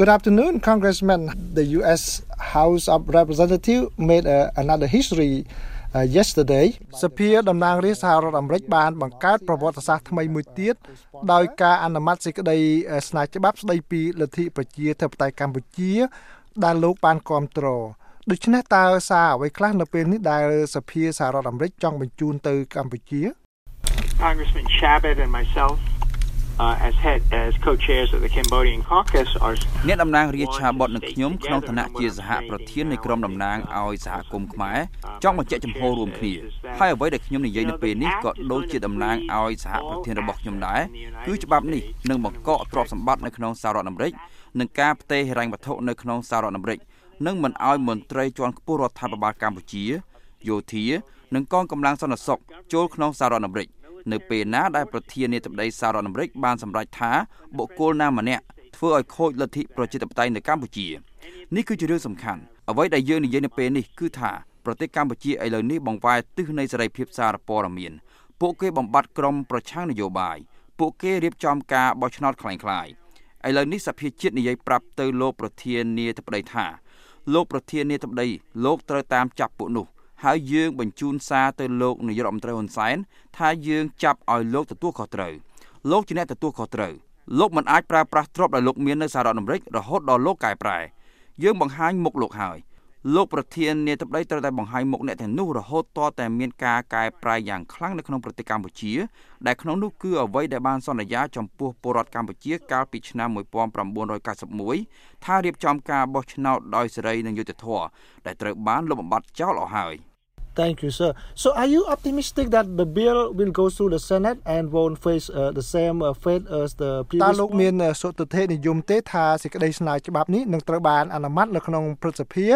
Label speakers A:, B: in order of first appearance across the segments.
A: Good afternoon, Congressman. The U.S. House of Representatives made a, another history uh, yesterday សភាតំណាងរាស្ត្រសហរដ្ឋអាមេរិកបានបង្កើតប្រវត្តិសាស្ត្រថ្មីមួយទៀតដោយការអនុម័តសេចក្តីស្នើច្បាប់ស្តីពីលទ្ធិប្រជាធិបតេយ្យកម្ពុជា ដែលលោកបានគ្រប់គ្រងដូច្នេះតើសារអ្វីខ្លះនៅពេលនេះដែលសភាសហរដ្ឋអាមេរិកចង់បញ្ជូនទៅកម្ពុជា
B: Congressman Chabot and myself uh, as head as co-chairs of the Cambodian caucus are
C: អ្នកតំណាងរាជឆាបតនិងខ្ញុំក្នុងឋានៈជាសហប្រធាននៃក្រុមតំណាងឲ្យសហគមន៍ខ្មែរចង់បញ្ជាក់ចំហរួមគ្នាហើយអ្វីដែលខ្ញុំនិយាយនៅពេលនេះក៏ដូចជាតំណាងឲ្យសហប្រធានរបស់ខ្ញុំដែរគឺច្បាប់នេះនឹងបង្កកទ្រព្យសម្បត្តិនៅក្នុងសហរដ្ឋអាមេរិកនិងការផ្ទេរហិរញ្ញវត្ថុនៅក្នុងសហរដ្ឋអាមេរិកនិងមិនឲ្យមន្ត្រីជាន់ខ្ពស់រដ្ឋាភិបាលកម្ពុជាយោធានិងកងកម្លាំងសន្តិសុខចូលក្នុងសហរដ្ឋអាមេរិក នៅពេលណាដែលប្រធានាធិបតីសហរដ្ឋអាមេរិកបានសម្រេចថាបុគ្គលណាម្នាក់ធ្វើឲ្យខូចលទ្ធិប្រជាធិបតេយ្យនៅកម្ពុជានេះគឺជារឿងសំខាន់អ្វីដែលយើងនិយាយនៅពេលនេះគឺថាប្រទេសកម្ពុជាឥឡូវនេះបង្វែរទិសនៃសេរីភាពសារព័ត៌មានពួកគេបំបត្តិក្រមប្រឆាំងនយោបាយពួកគេរៀបចំការបោះឆ្នោតคล้ายៗឥឡូវនេះសភាជាតិនិយាយប្រាប់ទៅលោកប្រធានាធិបតីថាលោកប្រធានាធិបតីលោកត្រូវតាមចាប់ពួកនោះ ហើយយើងបញ្ជូនសារទៅលោកនាយករដ្ឋមន្ត្រីហ៊ុនសែនថាយើងចាប់ឲ្យលោកទទួលខុសត្រូវលោកជាអ្នកទទួលខុសត្រូវលោកមិនអាចប្រើប្រាស់ទ្រព្យដែលលោកមាននៅសហរដ្ឋអាមេរិករហូតដល់លោកកែប្រែយើងបង្ហាញមុខលោកហើយលោកប្រធាននាយដ្ឋីត្រូវតែបង្ហាញមុខអ្នកទាំងនោះរហូតតតែមានការកែប្រែយ៉ាងខ្លាំងនៅក្នុងប្រទេសកម្ពុជា ដែលក្នុងនោះគឺអ្វីដែលបានសន្យាចំពោះពលរដ្ឋកម្ពុជាកាលពីឆ្នាំ1991ថារៀបចំការបោះឆ្នោតដោយសេរីនិងយុត្តិធម៌ដែលត្រូវបានលុបបំបាត់ចោលអស់ហើយ។
A: Thank you, sir. So, are you optimistic that the bill will go through the Senate and won't face uh, the same uh, fate as the previous តើលោកមានសុទ្ធិនិយមទេថាសេចក្តីស្នើច្បាប់នេះនឹងត្រូវបានអនុម័តនៅក្នុងព្រឹទ្ធសភា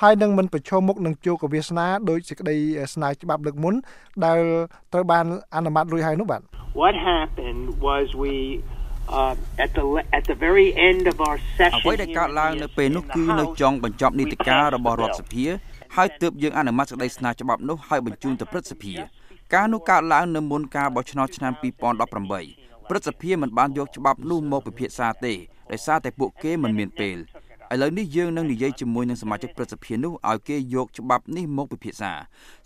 A: ហើយនឹងមិនប្រឈមមុខនឹងជោគវាសនាដោយសេចក្តីស្នើច្បាប់លើកមុនដែលត្រូវបានអនុម័តរួចហើយនោះបាទ
B: What happened was we uh at the at the very end of our session
C: អ្វីដែលកើតឡើងនៅពេលនោះគឺនៅចុងបញ្ចប់នីតិកាលរបស់រដ្ឋសភា ហើយទើបយើងអនុម័តសេចក្តីស្នើច្បាប់នោះឲ្យបញ្ជូនទៅព្រឹទ្ធសភាការនោះកើតឡើងនៅមុនការបោះឆ្នោតឆ្នាំ2018ព្រឹទ្ធសភាមិនបានយកច្បាប់នោះមកពិភាក្សាទេដោយសារតែពួកគេមិនមានពេលឥឡូវនេះយើងនឹងនិយាយជាមួយនឹងសមាជិកព្រឹទ្ធសភានោះឲ្យគេយកច្បាប់នេះមកពិភាក្សា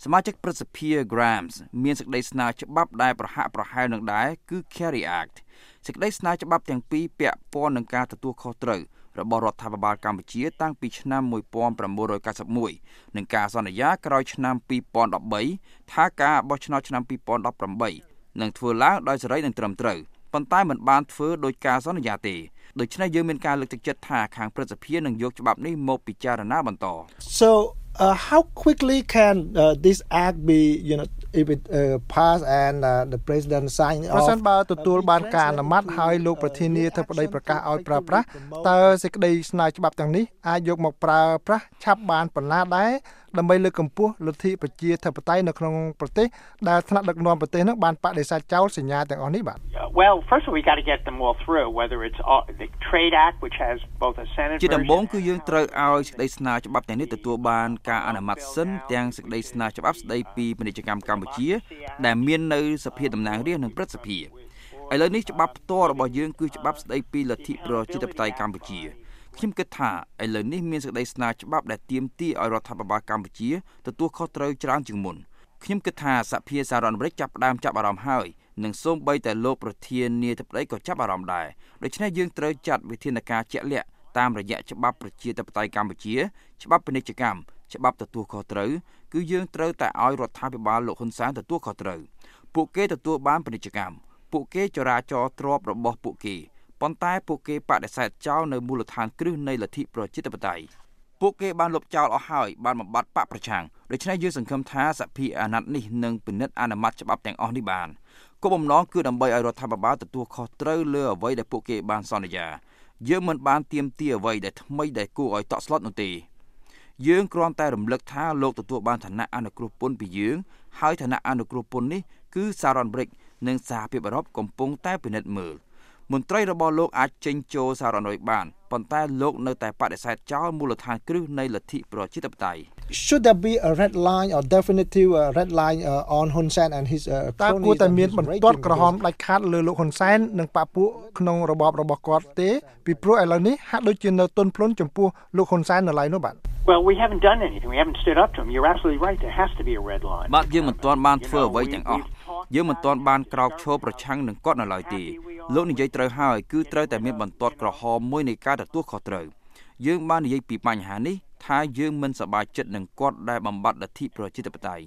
C: សមាជិកព្រឹទ្ធសភា Grams មានសេចក្តីស្នើច្បាប់ដែលប្រហាក់ប្រហែលនឹងដែរគឺ Carry Act សេចក្តីស្នើច្បាប់ទាំងពីរពាក់ព័ន្ធនឹងការទទួលខុសត្រូវ របស់រដ្ឋាភិបាលកម្ពុជាតាំងពីឆ្នាំ1991និងការសន្យាក្រោយឆ្នាំ2013ថាការបោះឆ្នោតឆ្នាំ2018នឹងធ្វើឡើងដោយសេរីនិងត្រឹមត្រូវប៉ុន្តែមិនបានធ្វើដោយការសន្យាទេដូច្នេះយើងមានការលើកទឹកចិត្តថាខាងព្រឹទ្ធសភានឹងយកច្បាប់នេះមកពិចារណាបន្ត
A: So uh, how quickly can uh, this act be you know if it uh, pass and uh, the president sign off ប្រសិនបើទទួលបានការអនុម័តហើយលោកប្រធានាធិបតីប្រកាសឲ្យប្រើប្រាស់តើសេចក្តីស្នើច្បាប់ទាំងនេះអាចយកមកប្រើប្រាស់ឆាប់បានប៉ុណ្ណាដែរដើម្បីលើកកម្ពស់លទ្ធិប្រជាធិបតេយ្យនៅក្នុងប្រទេសដែលថ្នាក់ដឹកនាំប្រទេសនោះបានបដិសេធចោលសញ្ញាទាំងអស់នេះបាទ
B: Well first of all we got to get them all through whether it's all, the Trade Act which has both a Senate
C: ជាដំបូងគឺយើងត្រូវឲ្យសេចក្តីស្នើច្បាប់ទាំងនេះទទួលបានការអនុម័តសិនទាំងសេចក្តីស្នើច្បាប់ស្តីពីពាណិជ្ជកម្មកម្ពុជា ដែលមាននៅសភាតំណាងរាស្ត្រនិងព្រឹទ្ធសភាឥឡូវនេះច្បាប់ផ្ទាល់របស់យើងគឺច្បាប់ស្តីពីលទ្ធិប្រជាធិបតេយ្យកម្ពុជាខ្ញុំគិតថាឥឡូវនេះមានសេចក្តីស្នើច្បាប់ដែលទាមទារឲ្យរដ្ឋាភិបាលកម្ពុជាទទួលខុសត្រូវច្រើនជាងមុនខ្ញុំគិតថាសភាសហរដ្ឋអាមេរិកចាប់ផ្ដើមចាប់អារម្មណ៍ហើយនិងសូម្បីតែលោកប្រធានាធិបតីក៏ចាប់អារម្មណ៍ដែរដូច្នេះយើងត្រូវចាត់វិធានការជាក់លាក់តាមរយៈច្បាប់ប្រជាធិបតេយ្យកម្ពុជា ច្បាប់ពាណិជ្ជកម្ម ច្បាប់ទទួលខុសត្រូវគឺយើងត្រូវតែឲ្យរដ្ឋាភិបាលលោកហ៊ុនសែនទទួលខុសត្រូវពួកគេទទួលបានពាណិជ្ជកម្មពួកគេចរាចរទ្របរបស់ពួកគេប៉ុន្តែពួកគេបដិសេធចោលនៅមូលដ្ឋានគ្រឹះនៃលទ្ធិប្រជាធិបតេយ្យពួកគេបានលុបចោលអស់ហើយបានបំបត្តិបកប្រឆាំងដូច្នេះយើងសង្ឃឹមថាសភាអាណត្តិនេះនឹងពិនិត្យអនុម័តច្បាប់ទាំងអស់នេះបានគោលបំណងគឺដើម្បីឲ្យរដ្ឋាភិបាលទទួលខុសត្រូវលើអ្វីដែលពួកគេបានសន្យាយើងមិនបានទៀមទាអ្វីដែលថ្មីដែលគួរឲ្យតក់ស្លុតនោះទេ យើងគ្រាន់តែរំលឹកថាលោកទទួលបានឋានៈអនុគ្រោះពន្ធពីយើងហើយឋានៈអនុគ្រោះពន្ធនេះគឺសារ៉ុនប្រិកនិងសហភាពអឺរ៉ុបកំពុងតែពិនិត្យមើលមន្ត្រីរបស់លោកអាចចេញចូលសារ៉ានុយបានប៉ុន្តែលោកនៅតែបដិសេធចោលមូលដ្ឋានគ្រឹះនៃលទ្ធិប្រជាធិបតេយ្យ
A: should there be a red line or definitive uh, red line uh, on Hun Sen and his uh,
D: តើគួរតែមានបន្ទាត់ក្រហមដាច់ខាតលើលោកហ៊ុនសែននិងបពពួកក្នុងរបបរបស់គាត់ទេពីព្រោះឥឡូវនេះហាក់ដូចជានៅទន់ភ្លន់ចំពោះលោកហ៊ុនសែននៅឡើយនោះបាទ
B: Well, we haven't done anything. We haven't stood up to him. You're absolutely right. There has to be a red line.
C: បាទយើងមិនទាន់បានធ្វើអ្វីទាំងអស់យើងមិនទាន់បានក្រោកឈរប្រឆាំងនឹងគាត់នៅឡើយទេលោកនិយាយត្រូវហើយគឺត្រូវតែមានបន្ទាត់ក្រហមមួយនៃការទទួលខុសត្រូវយើងបាននិយាយពីបញ្ហានេះថាយើងមិនសប្បាយចិត្តនឹងគាត់ដែលបំបត្តិលទ្ធិប្រជាធិបតេយ្យ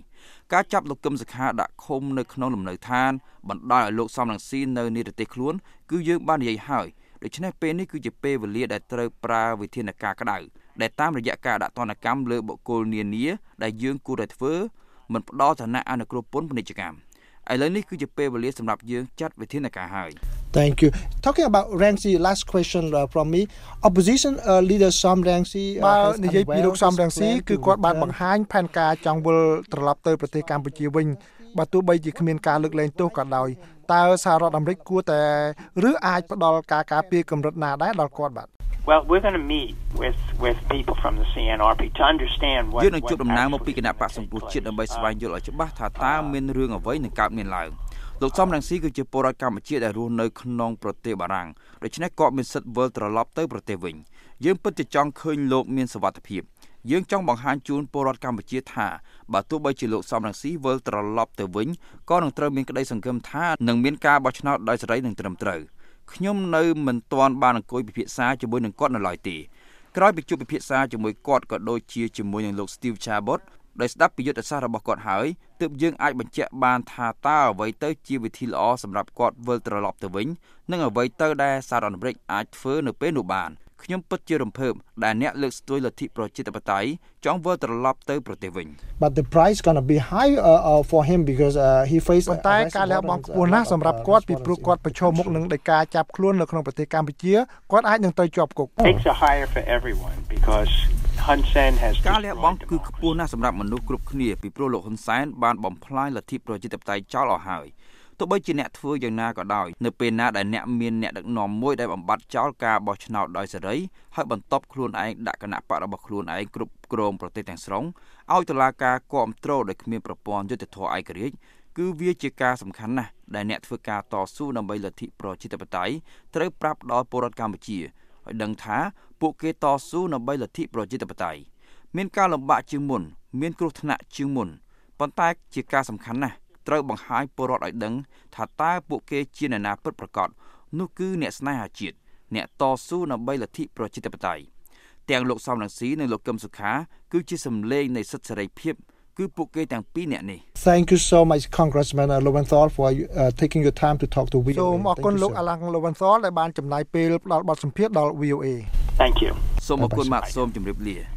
C: ការចាប់លោកកឹមសុខាដាក់ឃុំនៅក្នុងលំនៅឋានបណ្ដាលឲ្យលោកសំរងស៊ីនៅនិរទេសខ្លួនគឺយើងបាននិយាយហើយដូច្នេះពេលនេះគឺជាពេលវេលាដែលត្រូវប្រើវិធានការក្តៅ ដែលតាមរយៈការដាក់ទណ្ឌកម្មលើបុគ្គលនានាដែលយើងគួរតែធ្វើមិនផ្ដល់ឋានៈអនុគ្រោះពន្ធពាណិជ្ជកម្មឥឡូវនេះគឺជាពេលវេលាសម្រាប់យើងចាត់វិធានការហើយ
A: Thank you. Talking about Rangsi, last question uh, from me. Opposition uh, leader Som Rangsi
D: បើនិយាយពីលោកសំរងស៊ីគឺគាត់បានបង្ហាញផែនការចង់វិលត្រឡប់ទៅប្រទេសកម្ពុជាវិញបើទោះបីជាគ្មានការលើកលែងទោសក៏ដោយតើសហរដ្ឋអាមេរិកគួរតែឬអាចផ្ដល់ការការពារកម្រិតណាដែរដល់គាត់បាទ
B: Well, we're going to meet with with people from the CNRP to understand what
C: យើងនឹងជួបដំណើរមកពីគណៈបកសង្គ្រោះជាតិដើម្បីស្វែងយល់ឲ្យច្បាស់ថាតើមានរឿងអ្វីនឹងកើតមានឡើងលោកសំរងស៊ីគឺជាពលរដ្ឋកម្ពុជាដែលរស់នៅក្នុងប្រទេសបារាំងដូច្នេះគាត់មានសិទ្ធិវិលត្រឡប់ទៅប្រទេសវិញយើងពិតជាចង់ឃើញលោកមានសុវត្ថិភាពយើងចង់បង្ហាញជូនពលរដ្ឋកម្ពុជាថាបើទោះបីជាលោកសំរងស៊ីវិលត្រឡប់ទៅវិញក៏នឹងត្រូវមានក្តីសង្ឃឹមថានឹងមានការបោះឆ្នោតដោយសេរីនិងត្រឹមត្រូវ ខ្ញុំនៅមិនទាន់បានអង្គុយពិភាក្សាជាមួយនឹងគាត់នៅឡើយទេក្រោយពីជួបពិភាក្សាជាមួយគាត់ក៏ដូចជាជាមួយនឹងលោក Steve Chabot ដោយស្ដាប់ពីយុទ្ធសាស្ត្ររបស់គាត់ហើយទើបយើងអាចបញ្ជាក់បានថាតើអ្វីទៅជាវិធីល្អសម្រាប់គាត់វិលត្រឡប់ទៅវិញនិងអ្វីទៅដែលសហរដ្ឋអាមេរិកអាចធ្វើនៅពេលនោះបាន ខ្ញុំពិតជារំភើបដែលអ្នកលើកស្ទួយលទ្ធិប្រជាធិបតេយ្យចង់វិលត្រឡប់ទៅប្រទេសវិញ
A: But the price going to be high uh, uh, for him because uh, he faced
D: ប៉ុន្តែការលះបង់ខ្ពស់ណាស់សម្រាប់គាត់ពីព្រោះគាត់ប្រឈមមុខនឹងដោយការចាប់ខ្លួននៅក្នុងប្រទេសកម្ពុជាគាត់អាចនឹងទៅជាប់គុក
B: Stakes are higher for everyone because Hun Sen has
C: ការលះបង់គឺខ្ពស់ណាស់សម្រាប់មនុស្សគ្រប់គ្នាពីព្រោះលោកហ៊ុនសែនបានបំផ្លាញលទ្ធិប្រជាធិបតេយ្យចោលអស់ហើយ ទោះបីជាអ្នកធ្វើយ៉ាងណាក៏ដោយនៅពេលណាដែលអ្នកមានអ្នកដឹកនាំមួយដែលបំបត្តិចោលការបោះឆ្នោតដោយសេរីហើយបន្ទាប់ខ្លួនឯងដាក់គណៈបករបស់ខ្លួនឯងគ្រប់គ្រងប្រទេសទាំងស្រុងឲ្យតុលាការគ្រប់គ្រងដោយគ្មានប្រព័ន្ធយុត្តិធម៌ឯករាជ្យគឺវាជាការសំខាន់ណាស់ដែលអ្នកធ្វើការតស៊ូដើម្បីលទ្ធិប្រជាធិបតេយ្យត្រូវប្រាប់ដល់ពលរដ្ឋកម្ពុជាឲ្យដឹងថាពួកគេតស៊ូដើម្បីលទ្ធិប្រជាធិបតេយ្យមានការលំបាកជាងមុន មានគ្រោះថ្នាក់ជាងមុនប៉ុន្តែជាការសំខាន់ណាស់ ត្រូវបង្ហាញពលរដ្ឋឲ្យដឹងថាតើពួកគេជាអ្នកណាពិតប្រាកដនោះគឺអ្នកស្នេហាជាតិអ្នកតស៊ូដើម្បីលទ្ធិប្រជាធិបតេយ្យទាំងលោកសំរងស៊ីនិងលោកកឹមសុខា គឺជាសម្លេងនៃសិទ្ធិសេរីភាពគឺពួកគេទាំងពីរអ្នកនេះ
A: Thank you so much Congressman uh, Lowenthal for uh, taking your time to talk to VOA
D: សូមអរគុណ
A: Thank you,
D: លោក
A: sir.
D: អាឡាំងលូវិនសលដែលបានចំណាយពេលផ្ដល់បទសម្ភាសន៍ដល់ VOA
C: សូមអរគុណម៉ាក់សូមជម្រាបលា